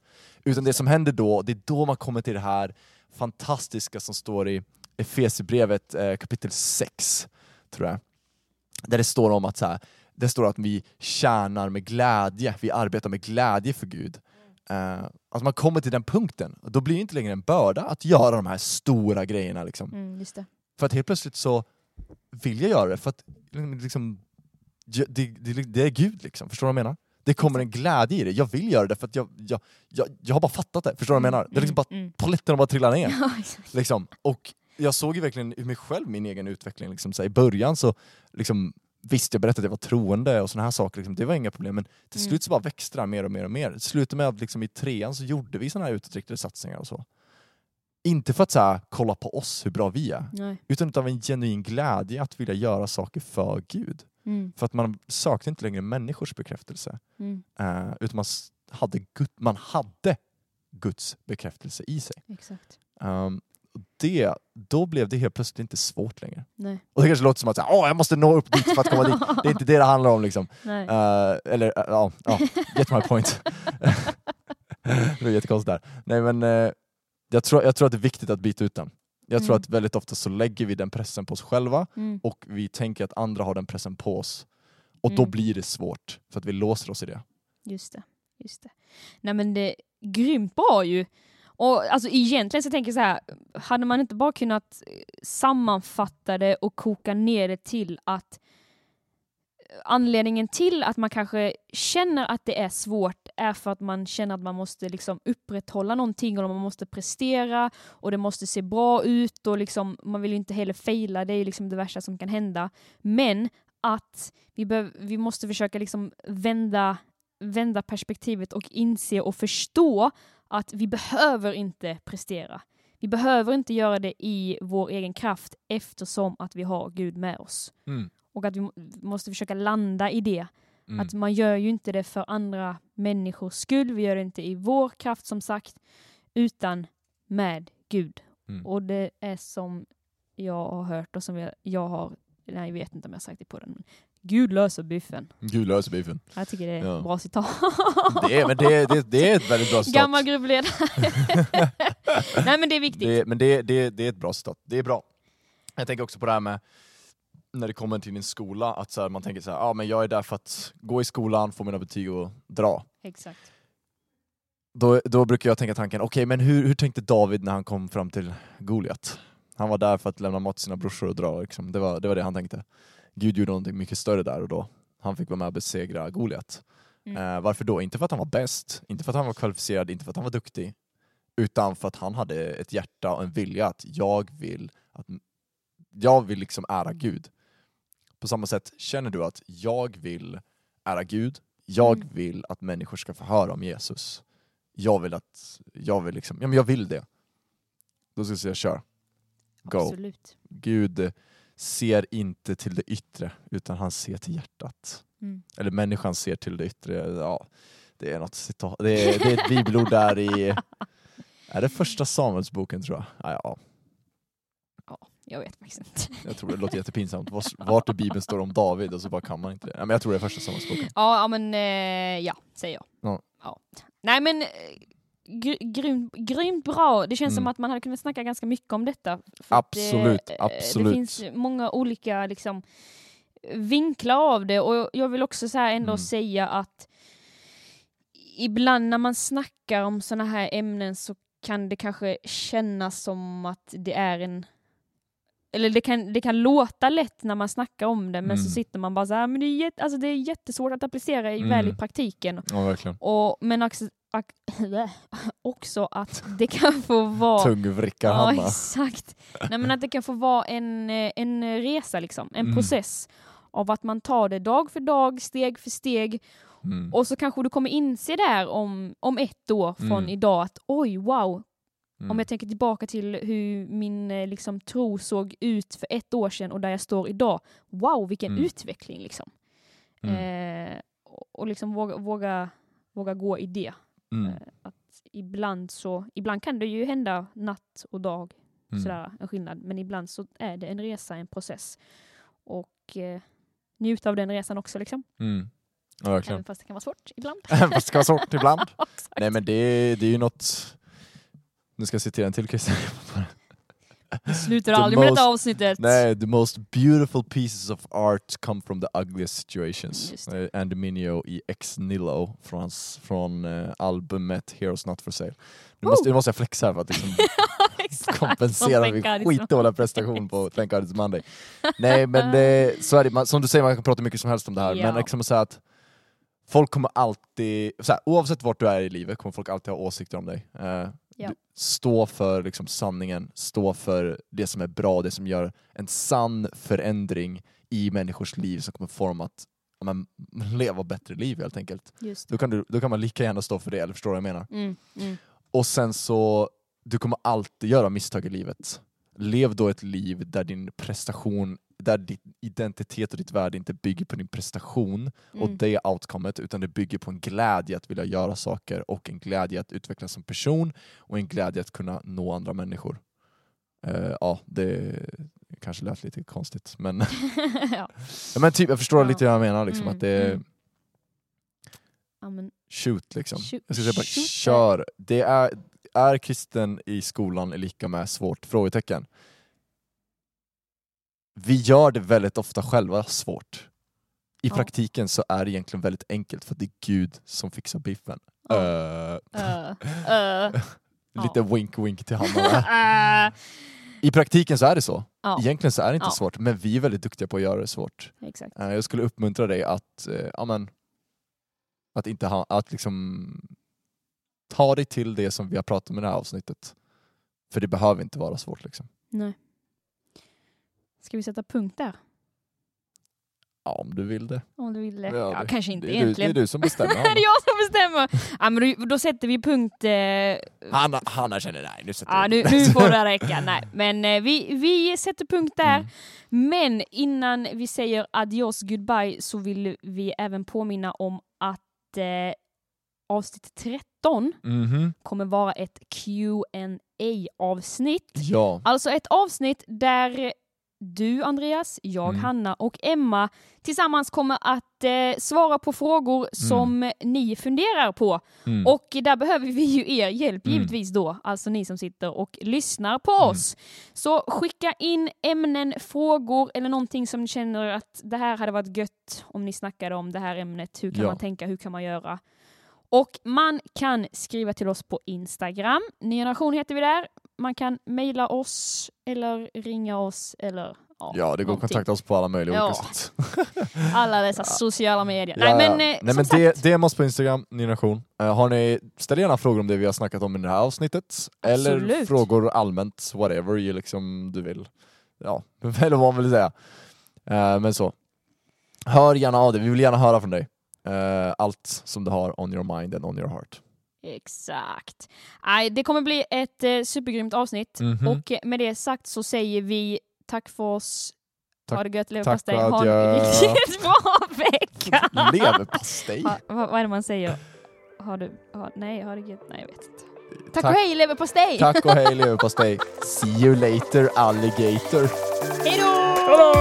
Utan det som händer då, det är då man kommer till det här fantastiska som står i Efesierbrevet eh, kapitel 6, tror jag. Där det står om att så här, det står att vi tjänar med glädje, vi arbetar med glädje för Gud. Uh, att man kommer till den punkten, och då blir det inte längre en börda att göra de här stora grejerna. Liksom. Mm. För att helt plötsligt så vill jag göra det, för att liksom, det, det, det är Gud, liksom. förstår du vad jag menar? Det kommer en glädje i det, jag vill göra det för att jag, jag, jag, jag har bara fattat det, förstår du vad jag menar? Det är liksom bara, Mm, polletterna bara trillar ner. mm. Liksom. Och jag såg ju verkligen i mig själv min egen utveckling. Liksom, så I början så liksom, visst, jag berättade att jag var troende och såna här saker, liksom, det var inga problem. Men till Mm. slut så bara växte det mer och mer och mer. Det slutade med att liksom, i trean så gjorde vi såna här utåtriktade satsningar och så. Inte för att så här, kolla på oss, hur bra vi är, Nej. utan av en genuin glädje att vilja göra saker för Gud. Mm, För att man sökte inte längre människors bekräftelse, mm, eh, utan man hade, Gud, man hade Guds bekräftelse i sig. Um, det, då blev det helt plötsligt inte svårt längre. Nej. Och det kanske låter som att Åh, jag måste nå upp dit för att komma dit. Det är inte det det handlar om. Liksom. Uh, eller uh, ja, ja, get my point. det var jättekonstigt där. Nej, men, uh, jag, tror, jag tror att det är viktigt att byta ut den. Jag tror Mm. att väldigt ofta så lägger vi den pressen på oss själva Mm, och vi tänker att andra har den pressen på oss. Och då Mm. blir det svårt, för att vi låser oss i det. just det. Just det. Nej men det är grymt bra ju. Och alltså egentligen så tänker jag så här, hade man inte bara kunnat eh, sammanfatta det och koka ner det till att eh, anledningen till att man kanske känner att det är svårt är för att man känner att man måste liksom upprätthålla någonting och man måste prestera och det måste se bra ut och liksom, man vill ju inte heller fejla, det är ju liksom det värsta som kan hända. Men att vi, behöv, vi måste försöka liksom vända, vända perspektivet och inse och förstå att vi behöver inte prestera. Vi behöver inte göra det i vår egen kraft eftersom att vi har Gud med oss. Mm. Och att vi må- måste försöka landa i det. Mm. Att man gör ju inte det för andra människors skull. Vi gör det inte i vår kraft som sagt, utan med Gud. Mm. Och det är som jag har hört och som jag, jag har, nej jag vet inte om jag har sagt det på den, Gud löser biffen. Gud löser beefen. Jag tycker det är Ja. ett bra citat. Det är, men det, det, det är ett väldigt bra citat. Gammal gruppledare. nej men det är viktigt. Det, men det, det, det är ett bra citat. Det är bra. Jag tänker också på det här med när det kommer till din skola, att så här, man tänker så här, ah, men jag är där för att gå i skolan, få mina betyg och dra. Exakt. Då, då brukar jag tänka tanken, okej men hur, hur tänkte David när han kom fram till Goliat? Han var där för att lämna mat till sina brorsor och dra, liksom. det, var, det var det han tänkte. Gud gjorde någonting mycket större där och då. Han fick vara med och besegra Goliat. Mm. Eh, varför då? Inte för att han var bäst, inte för att han var kvalificerad, inte för att han var duktig. Utan för att han hade ett hjärta och en vilja att jag vill, att, jag vill liksom ära Gud. På samma sätt känner du att jag vill ära Gud, jag Mm. vill att människor ska få höra om Jesus. Jag vill att, jag vill liksom, ja men jag vill det. Då ska jag säga kör. Go. Absolut. Gud ser inte till det yttre, utan han ser till hjärtat. Mm. Eller människan ser till det yttre. Ja, det är något citat. Det är, det är ett bibelord där i... Är det första Samuelsboken tror jag? Ja, ja, Jag vet faktiskt inte. jag tror det låter jättepinsamt. Vart- i bibeln står det om David och så bara kan man inte det. Ja, men jag tror det är första Samuelsboken. Ja, ja men eh, ja, säger jag. Ja. Nej men gry, grymt, grymt bra. Det känns Mm. som att man hade kunnat snacka ganska mycket om detta. Absolut, det, eh, absolut. Det finns många olika liksom, vinklar av det och jag vill också så här ändå Mm. säga att ibland när man snackar om sådana här ämnen så kan det kanske kännas som att det är en eller det kan, det kan låta lätt när man snackar om det men så Mm. sitter man bara så här, men det är, jätte, alltså det är jättesvårt att applicera i, väl i Mm. praktiken. Ja. Och, men också, också att det kan få vara... Tungvricka Ja, Hanna. exakt. Nej, men att det kan få vara en, eh, en resa, liksom. en Mm. process av att man tar det dag för dag, steg för steg Mm. och så kanske du kommer inse där om, om ett år från Mm. idag att oj, wow, Mm. om jag tänker tillbaka till hur min eh, liksom, tro såg ut för ett år sedan och där jag står idag. Wow, vilken Mm. utveckling! Liksom. Mm. Eh, och och liksom våga, våga, våga gå i det. Mm. Eh, att ibland, så, ibland kan det ju hända natt och dag, Mm. sådär, en skillnad. Men ibland så är det en resa, en process. Och eh, njuta av den resan också, liksom. Mm. Ja, verkligen. även fast det kan vara svårt ibland. Fast det ska vara svårt ibland. Nej men det, det är ju något... Nu ska jag citera en till Christian. Vi slutar aldrig med detta avsnittet. Nej, the most beautiful pieces of art come from the ugliest situations. Eh, Andy Mineo i Ex Nillo från, från eh, albumet Heroes Not For Sale. Nu måste, nu måste jag flexa här för att liksom kompensera min skitdåliga prestation på Thank God It's Monday. Nej men det, så är det, man, som du säger, man kan prata mycket som helst om det här, Ja. men liksom säga att folk kommer alltid, så här, oavsett vart du är i livet kommer folk alltid ha åsikter om dig. Eh, Ja. stå för liksom, sanningen, stå för det som är bra, det som gör en sann förändring i människors liv som kommer forma att men, leva bättre liv helt enkelt. Då kan, du, då kan man lika gärna stå för det, eller förstår du vad jag menar? Mm, mm. Och sen så, du kommer alltid göra misstag i livet. Lev då ett liv där din prestation, där din identitet och ditt värde inte bygger på din prestation och Mm. det outcomet, utan det bygger på en glädje att vilja göra saker och en glädje att utvecklas som person och en glädje att kunna nå andra människor. Eh, ja, det kanske lät lite konstigt, men, ja. ja, men typ, jag förstår Ja. lite vad jag menar. Liksom, Mm, att det mm. ja, men, shoot liksom. Shoot- Jag ska säga bara shoot kör. Det är, är kristen i skolan är lika med svårt? Frågetecken. Vi gör det väldigt ofta själva svårt. I Ja. praktiken så är det egentligen väldigt enkelt för det är Gud som fixar biffen. Ja. Eh, uh, uh, lite wink wink till Hanna uh, I praktiken så är det så. Ja, Egentligen så är det inte Ja. svårt, men vi är väldigt duktiga på att göra det svårt. exakt. Eh, Jag skulle uppmuntra dig att, eh, ja, men, att inte ha, att liksom ta dig till det som vi har pratat om i det här avsnittet. För det behöver inte vara svårt liksom. Nej. Ska vi sätta punkt där? Ja, om du vill det. Om du vill det. Ja, Ja, det- kanske inte det är du, det egentligen. är du som bestämmer. det är jag som bestämmer! Ja, men då, då sätter vi punkt... Eh, Hanna, Hanna känner nej, nu sätter Ja, jag nu, nu får det räcka. Nej, men eh, vi, vi sätter punkt där. Mm. Men innan vi säger adios goodbye så vill vi även påminna om att eh, avsnitt 13 Mhm. kommer vara ett qa avsnitt Ja. Alltså ett avsnitt där du Andreas, jag Mm. Hanna och Emma tillsammans kommer att eh, svara på frågor som ni funderar på. Mm. Och där behöver vi ju er hjälp Mm. givetvis då, alltså ni som sitter och lyssnar på Mm. oss. Så skicka in ämnen, frågor eller någonting som ni känner att det här hade varit gött om ni snackade om det här ämnet. Hur kan Ja. man tänka, hur kan man göra? Och man kan skriva till oss på Instagram. Ny generation heter vi där. Man kan mejla oss eller ringa oss eller ja, ja, det går att kontakta oss på alla möjliga Ja. olika sätt. Alla dessa sociala medier. Ja, Nej men, eh, Nej, men sagt. det, DM oss på Instagram, Ny Generation. Eh, har ni, ställ gärna frågor om det vi har snackat om i det här avsnittet. Eller Absolut. frågor allmänt, whatever you liksom du vill. Ja, eller vad man vill säga. Eh, men så. Hör gärna av dig, vi vill gärna höra från dig. Eh, allt som du har on your mind and on your heart. Exakt. Nej, det kommer bli ett eh, supergrymt avsnitt. Mhm. Och eh, med det sagt så säger vi tack för oss. Tack- ha det gött, tack leverpastej. Ha en riktigt bra vecka. Leverpastej! ha, vad, vad är det man säger? Har du, ha, nej, ha det gött. Nej, jag vet inte. Tack, och hej leverpastej! Tack och hej leverpastej. See you later alligator. Hej då! Hallå!